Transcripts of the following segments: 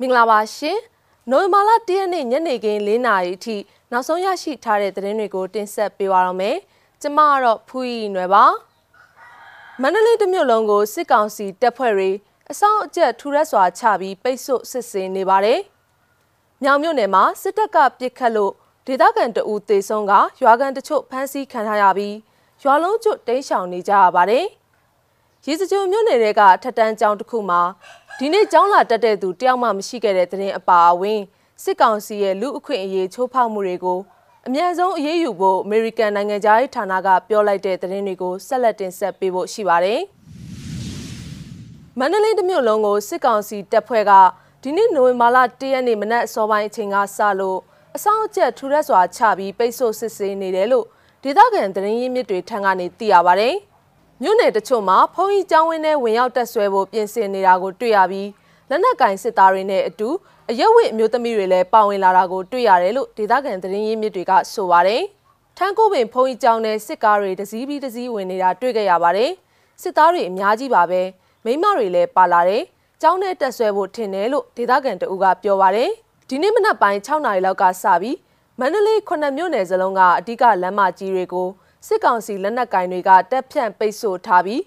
မင်္ဂလာပါရှင်နိုဝင်ဘာလ၁ရက်နေ့ညနေခင်း၄နာရီအထိနောက်ဆုံးရရှိထားတဲ့သတင်းတွေကိုတင်ဆက်ပေးပါရမယ်ကျမကတော့ဖူးရီနွယ်ပါမန္တလေးတမြို့လုံးကိုစစ်ကောင်စီတပ်ဖွဲ့တွေအဆောင်အကျက်ထူရက်စွာချပြီးပိတ်ဆို့စစ်ဆေးနေပါတယ်မြောင်မြို့နယ်မှာစစ်တပ်ကပစ်ခတ်လို့ဒေသခံတအူသေဆုံးကရွာကန်တချို့ဖမ်းဆီးခံထားရပြီးရွာလုံးကျွတ်တိမ်းရှောင်နေကြရပါတယ်။ရေစကြိုမြို့နယ်တွေကထက်တန်းကျောင်းတစ်ခုမှာ ဒီနေ့ကျောင်းလာတက်တဲ့သူတယောက်မှမရှိခဲ့တဲ့တဲ့င်အပါအဝင်စစ်ကောင်စီရဲ့လူအခွင့်အရေးချိုးဖောက်မှုတွေကိုအမြန်ဆုံးအရေးယူဖို့အမေရိကန်နိုင်ငံသားရေးဌာနကပြောလိုက်တဲ့သတင်းတွေကိုဆက်လက်တင်ဆက်ပေးဖို့ရှိပါတယ်။မန္တလေးတမြို့လုံးကိုစစ်ကောင်စီတပ်ဖွဲ့ကဒီနေ့နိုဝင်ဘာလ၁ရက်နေ့မနက်အစောပိုင်းအချိန်ကစလို့အဆောင်အကျက်ထူရက်စွာချပြီးပိတ်ဆို့စစ်ဆေးနေတယ်လို့ဒေသခံသတင်းရင်းမြစ်တွေထံကနေသိရပါဗျ။ မြို့နယ်တချို့မှာဖုံးကြီးကျောင်းဝင်းထဲဝင်ရောက်တက်ဆွဲဖို့ပြင်ဆင်နေတာကိုတွေ့ရပြီးလက်နက်ကင်စစ်သားတွေနဲ့အတူအရက်ဝတ်အမျိုးသမီးတွေလည်းပါဝင်လာတာကိုတွေ့ရတယ်လို့ဒေသခံသတင်းရင်းမြစ်တွေကဆိုပါတယ်။ထန်းကိုပင်ဖုံးကြီးကျောင်းနဲ့စစ်ကားတွေတစည်းပြီးတစည်းဝင်နေတာတွေ့ခဲ့ရပါတယ်။စစ်သားတွေအများကြီးပါပဲ။မိမတွေလည်းပါလာတယ်။ကျောင်းထဲတက်ဆွဲဖို့ထင်တယ်လို့ဒေသခံတအူကပြောပါတယ်။ဒီနေ့မနက်ပိုင်း6နာရီလောက်ကစပြီးမန္တလေးခုနှစ်မြို့နယ်စလုံးကအဓိကလမ်းမကြီးတွေကို စစ်ကောင်စီလက်နက်ကင်တွေကတက်ဖြန့်ပိတ်ဆို့ထားပြီး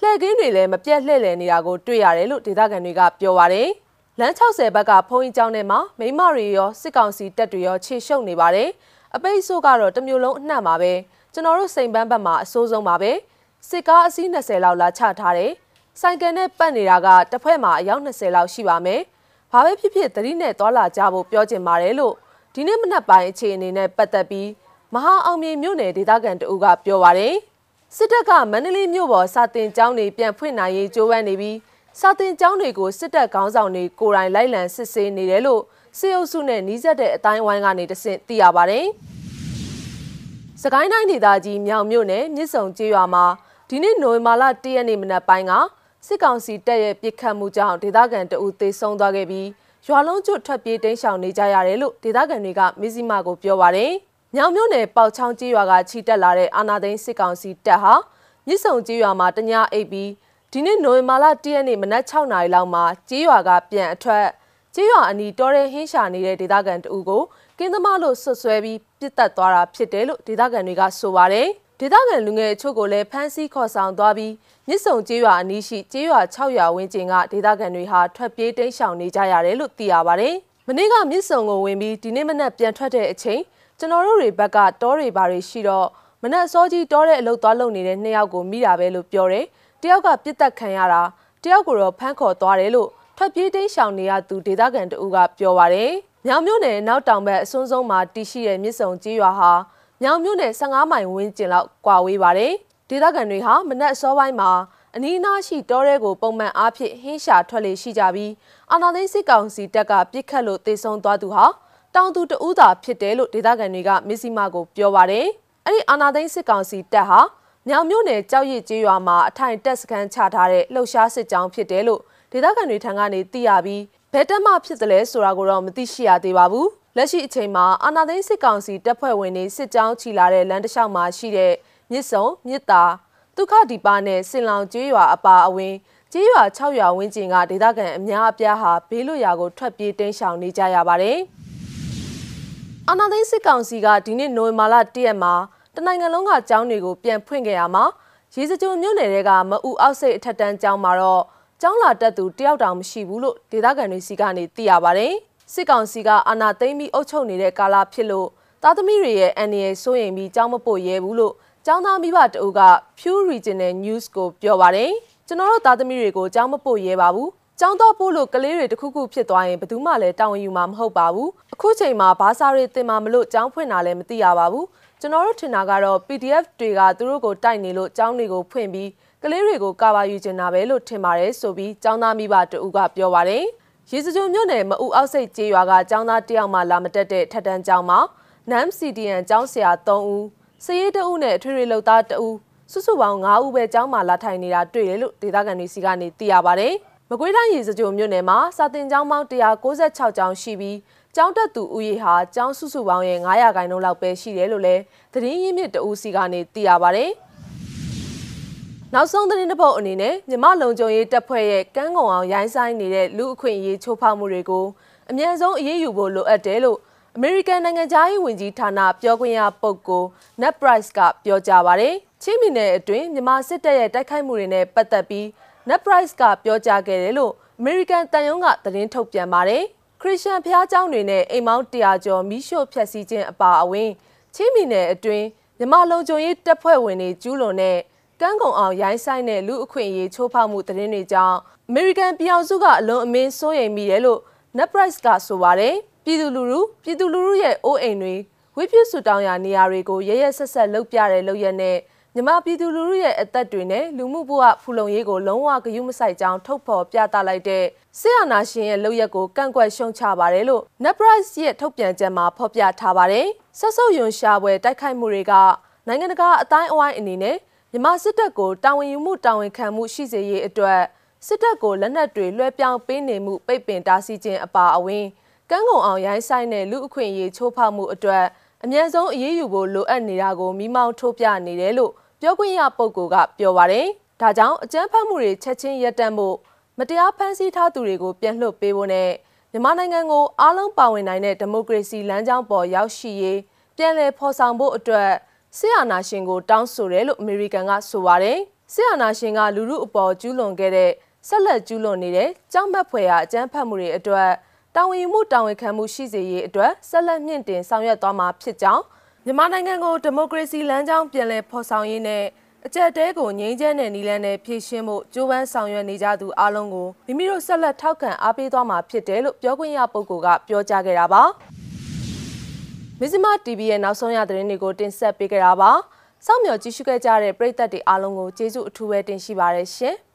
လှည့်ကင်းတွေလည်းမပြတ်လှည့်လည်နေတာကိုတွေ့ရတယ်လို့ဒေသခံတွေကပြောပါတယ်။လမ်း60ဘက်ကဖုံးကြီးကျောင်းထဲမှာမိမတွေရောစစ်ကောင်စီတပ်တွေရောခြေရှုပ်နေပါတယ်။အပိတ်ဆို့ကတော့တမျိုးလုံးအနှံ့ပါပဲ။ကျွန်တော်တို့စိန်ပန်းဘက်မှာအဆိုးဆုံးပါပဲ။စစ်ကားအစီး20လောက်လာချထားတယ်။ဆိုင်ကယ်နဲ့ပတ်နေတာကတစ်ဖက်မှာအယောက်20လောက်ရှိပါမယ်။ဘာပဲဖြစ်ဖြစ်သတိနဲ့သွာလာကြဖို့ပြောချင်ပါတယ်လို့ဒီနေ့မနက်ပိုင်းအခြေအနေနဲ့ပတ်သက်ပြီး မဟာအောင်မြေမြို့နယ်ဒေသခံတအူးကပြောပါရယ်စစ်တပ်ကမန္တလေးမြို့ပေါ်စာတင်ကျောင်းတွေပြန်ဖွင့်နိုင်ရေးကြိုးပမ်းနေပြီးစာတင်ကျောင်းတွေကိုစစ်တပ်ခေါင်းဆောင်တွေကိုယ်တိုင်လိုက်လံစစ်ဆေးနေတယ်လို့စေအုပ်စုနဲ့နှီးစပ်တဲ့အတိုင်းဝိုင်းကနေတဆင့်သိရပါရယ်စကိုင်းတိုင်းဒေသကြီးမြောင်မြို့နယ်မြစ်ဆုံကျေးရွာမှာဒီနေ့နိုဝင်ဘာလ၁ရက်နေ့မနက်ပိုင်းကစစ်ကောင်စီတပ်ရဲ့ပစ်ခတ်မှုကြောင့်ဒေသခံတအူသေဆုံးသွားခဲ့ပြီးရွာလုံးကျွတ်ထွက်ပြေးတိမ်းရှောင်နေကြရတယ်လို့ဒေသခံတွေကမစ္စည်းမကိုပြောပါတယ်။ ညောင်မြို့နယ်ပေါချောင်းကြီးရွာကခြိတက်လာတဲ့အာနာသိန်းစစ်ကောင်စီတပ်ဟာမြစ်ဆုံကြီးရွာမှာတညအိပ်ပြီးဒီနေ့နိုဝင်ဘာလ၁ရက်နေ့မနက်6နာရီလောက်မှာကြီးရွာကပြန်အထွက်ကြီးရွာအနီးတော်ရဲဟင်းရှာနေတဲ့ဒေသခံတအူကိုကင်းသမားလို့ဆွဆွဲပြီးပြစ်တက်သွားတာဖြစ်တယ်လို့ဒေသခံတွေကဆိုပါတယ်။ဒေသခံလူငယ်အချို့ကိုလည်းဖမ်းဆီးခေါ်ဆောင်သွားပြီးမြစ်ဆုံကျေးရွာအနီးရှိကျေးရွာ6ရွာဝန်းကျင်ကဒေသခံတွေဟာထွက်ပြေးတိမ်းရှောင်နေကြရတယ်လို့သိရပါတယ်။မနေ့ကမြစ်ဆုံကိုဝင်ပြီးဒီနေ့မနက်ပြန်ထွက်တဲ့အချိန် ကျွန်တော်တို့တွေဘက်ကတောတွေဘာတွေရှိတော့မနက်စောကြီးတောတဲ့အလုပ်သွားလုပ်နေတဲ့နှစ်ယောက်ကိုမိတာပဲလို့ပြောတယ်။တယောက်ကပြစ်တက်ခံရတာတယောက်ကိုတော့ဖမ်းခေါ်သွားတယ်လို့ထွက်ပြေးတိမ်းရှောင်နေရသူဒေသခံတအူးကပြောပါတယ်။မြောင်မြို့နယ်နောက်တောင်ဘက်အစွန်းဆုံးမှာတည်ရှိတဲ့မြစ်ဆုံကျေးရွာဟာမြောင်မြို့နယ်15မိုင်ဝန်းကျင်လောက်ကွာဝေးပါတယ်။ဒေသခံတွေဟာမနက်အစောပိုင်းမှာအနီးအနားရှိတောရဲကိုပုံမှန်အားဖြင့်ဟင်းရှာထွက်လေရှိကြပြီးအာနာသိန်းစစ်ကောင်စီတပ်ကပြစ်ခတ်လို့တေဆုံးသွားသူဟာ တောင်သူတဦးသာဖြစ်တယ်လို့ဒေသခံတွေကမစ္စည်းမကိုပြောပါတယ်။အဲ့ဒီအာနာသိန်းစစ်ကောင်စီတပ်ဟာမြောင်မြို့နယ်ကြောက်ရည်ကျေးရွာမှာအထိုင်တက်စခန်းချထားတဲ့လှုပ်ရှားစစ်ကြောင်းဖြစ်တယ်လို့ဒေသခံတွေထံကနေသိရပြီးဘယ်တက်မှဖြစ်တယ်လဲဆိုတာကိုတော့မသိရှိရသေးပါဘူး။လက်ရှိအချိန်မှာအာနာသိန်းစစ်ကောင်စီတပ်ဖွဲ့ဝင်တွေစစ်ကြောင်းချီလာတဲ့လမ်းတစ်လျှောက်မှာရှိတဲ့မြစ်ဆုံမြစ်တာဒုက္ခဒီပါနဲ့စင်လောင်ကျေးရွာအပါအဝင်ကျေးရွာ6ရွာဝန်းကျင်ကဒေသခံအများအပြားဟာဘေးလွတ်ရာကိုထွက်ပြေးတိမ်းရှောင်နေကြရပါတယ်။ အာနာသိန်းစစ်ကောင်စီကဒီနေ့နိုဝင်ဘာလ၁ရက်မှာတနိုင်ငံလုံးကကျောင်းတွေကိုပြန်ဖွင့်ခဲ့ရမှာရေစကြိုမြို့နယ်တွေကမအူအောက်စိတ်အထက်တန်းကျောင်းမှာတော့ကျောင်းလာတက်သူတယောက်တောင်မရှိဘူးလို့ဒေသခံတွေစီကနေသိရပါတယ်။စစ်ကောင်စီကအာဏာသိမ်းပြီးအုပ်ချုပ်နေတဲ့ကာလဖြစ်လို့သားသမီးတွေရဲ့အန်ရီစိုးရင်ပြီးကျောင်းမပို့ရဲဘူးလို့ကျောင်းသားမိဘတအုပ်က Pew Regional News ကိုပြောပါတယ်ကျွန်တော်တို့သားသမီးတွေကိုကျောင်းမပို့ရဲပါဘူး ကျောင်းတော့ပို့လို့ကလေးတွေတခုခုဖြစ်သွားရင်ဘယ်သူမှလည်းတာဝန်ယူမှာမဟုတ်ပါဘူးအခုချိန်မှာဘာသာတွေတင်မှာမလို့ကျောင်းဖွင့်တာလည်းမသိရပါဘူးကျွန်တော်တို့ထင်တာကတော့ PDF တွေကသူတို့ကိုတိုက်နေလို့ကျောင်းတွေကိုဖွင့်ပြီးကလေးတွေကိုကာပါယူချင်တာပဲလို့ထင်ပါတယ်ဆိုပြီးကျောင်းသားမိဘတအုပ်ကပြောပါတယ်ရေစကြိုမြို့နယ်မအူအောက်စိတ်ကျေးရွာကကျောင်းသားတယောက်မှလာမတက်တဲ့ထက်တန်းကျောင်းမှာ NAM CDN ကျောင်းဆရာ3ဦးစည်ရေးတအုပ်နဲ့ထွေထွေလှုပ်သားတအုပ်စုစုပေါင်း9ဦးပဲကျောင်းမှာလာထိုင်နေတာတွေ့တယ်လို့ဒေသခံတွေစီကနေသိရပါဗျ။ မကွေးတိုင်းရေစကြိုမြို့နယ်မှာစာတင်ကျောင်းပေါင်း196ကျောင်းရှိပြီးကျောင်းတက်သူဦးရေဟာကျောင်းစုစုပေါင်းရဲ့900ခိုင်နှုန်းလောက်ပဲရှိတယ်လို့လည်းသတင်းရင်းမြစ်တအုပ်စီကနေသိရပါဗျ။နောက်ဆုံးသတင်းတစ်ပုဒ်အနေနဲ့မြမလုံခြုံရေးတပ်ဖွဲ့ရဲ့ကန်းကုံအောင်ရိုင်းဆိုင်နေတဲ့လူအခွင့်အရေးချိုးဖောက်မှုတွေကိုအမြန်ဆုံးအရေးယူဖို့လိုအပ်တယ်လို့အမေရိကန်နိုင်ငံသားရေးဝန်ကြီးဌာနပြောခွင့်ရပုဂ္ဂိုလ် Ned Price ကပြောကြားပါတယ်။ချင်းမီနယ်အတွင်းမြန်မာစစ်တပ်ရဲ့တိုက်ခိုက်မှုတွေနဲ့ပတ်သက်ပြီး Ned Price ကပြောကြားခဲ့တယ်လို့အမေရိကန်တန်ယုံကသတင်းထုတ်ပြန်ပါတယ်။ခရစ်ယာန်ဘုရားကျောင်းတွေနဲ့အိမ်မောင်းတရာကျော်မိရှို့ဖျက်ဆီးခြင်းအပါအဝင်ချင်းမီနယ်အတွင်းမြန်မာလုံခြုံရေးတပ်ဖွဲ့ဝင်တွေကျူးလွန်တဲ့ကန်းကုံအောင်ရိုင်းဆိုင်တဲ့လူအခွင့်အရေးချိုးဖောက်မှုသတင်းတွေကြောင့်အမေရိကန်ပြည်အောင်စုကအလွန်အမင်းစိုးရိမ်မိတယ်လို့ Net Price ကဆိုပါတယ်ပြည်သူလူထုပြည်သူလူထုရဲ့အိုးအိမ်တွေဝိပြုစုတောင်းရာနေရာတွေကိုရရဆက်ဆက်လှုပ်ပြတဲ့လုပ်ရက်နဲ့ မြမပြည်သူလူထုရဲ့အသက်တွေနဲ့လူမှုဘဝဖူလုံရေးကိုလုံးဝဂရုမစိုက်ကြောင်းထုတ်ဖော်ပြသလိုက်တဲ့စစ်အာဏာရှင်ရဲ့လုပ်ရက်ကိုကန့်ကွက်ရှုံချပါတယ်လို့ Net Price ရဲ့ထုတ်ပြန်ချက်မှာဖော်ပြထားပါတယ်ဆက်ဆုပ်ယွန်ရှာပွဲတိုက်ခိုက်မှုတွေကနိုင်ငံတကာအတိုင်းအဝိုင်းအနေနဲ့မြန်မာစစ်တပ်ကိုတာဝန်ယူမှုတာဝန်ခံမှုရှိစေရေးအတွက်စစ်တပ်ကိုလက်နက်တွေလွှဲပြောင်းပေးနေမှုပိတ်ပင်တားဆီးခြင်းအပါအဝင်ကန်းကုံအောင်ရိုင်းဆိုင်တဲ့လူအခွင့်အရေးချိုးဖောက်မှုအတွက် အမြဲဆုံးအရေးယူဖို့လိုအပ်နေတာကိုမိမောင်းထိုးပြနေတယ်လို့ပြောခွင့်ရပုဂ္ဂိုလ်ကပြောပါတယ်။ဒါကြောင့်အကြမ်းဖက်မှုတွေချက်ချင်းရပ်တန့်ဖို့မတရားဖမ်းဆီးထားသူတွေကိုပြန်လွှတ်ပေးဖို့နဲ့မြန်မာနိုင်ငံကိုအားလုံးပါဝင်နိုင်တဲ့ဒီမိုကရေစီလမ်းကြောင်းပေါ်ရောက်ရှိရေးပြန်လည်ဖော်ဆောင်ဖို့အတွက်ဆီအာနာရှင်ကိုတောင်းဆိုတယ်လို့အမေရိကန်ကဆိုပါတယ်။ဆီအာနာရှင်ကလူမှုအပေါ်ကျူးလွန်ခဲ့တဲ့ဆက်လက်ကျူးလွန်နေတဲ့ကြောက်မက်ဖွယ်ရာအကြမ်းဖက်မှုတွေအတွက် တာဝန်ယူမှုတာဝန်ခံမှုရှိစေရေးအတွက်ဆက်လက်မြင့်တင်ဆောင်ရွက်သွားမှာဖြစ်ကြောင်းမြန်မာနိုင်ငံကိုဒီမိုကရေစီလမ်းကြောင်းပြန်လည်ဖော်ဆောင်ရေးနဲ့အကြက်တဲကိုငြိမ်းချမ်းတဲ့နည်းလမ်းနဲ့ဖြည့်ရှင်းဖို့ကြိုးပမ်းဆောင်ရွက်နေကြသူအားလုံးကိုမိမိတို့ဆက်လက်ထောက်ခံအားပေးသွားမှာဖြစ်တယ်လို့ပြောခွင့်ရပုဂ္ဂိုလ်ကပြောကြားခဲ့တာပါမဇ္ဈိမ TV ရဲ့နောက်ဆုံးရသတင်းတွေကိုတင်ဆက်ပေးကြတာပါစောင့်မျှော်ကြည့်ရှုခဲ့ကြတဲ့ပရိသတ်တွေအားလုံးကိုကျေးဇူးအထူးပဲတင်ရှိပါရရှင်။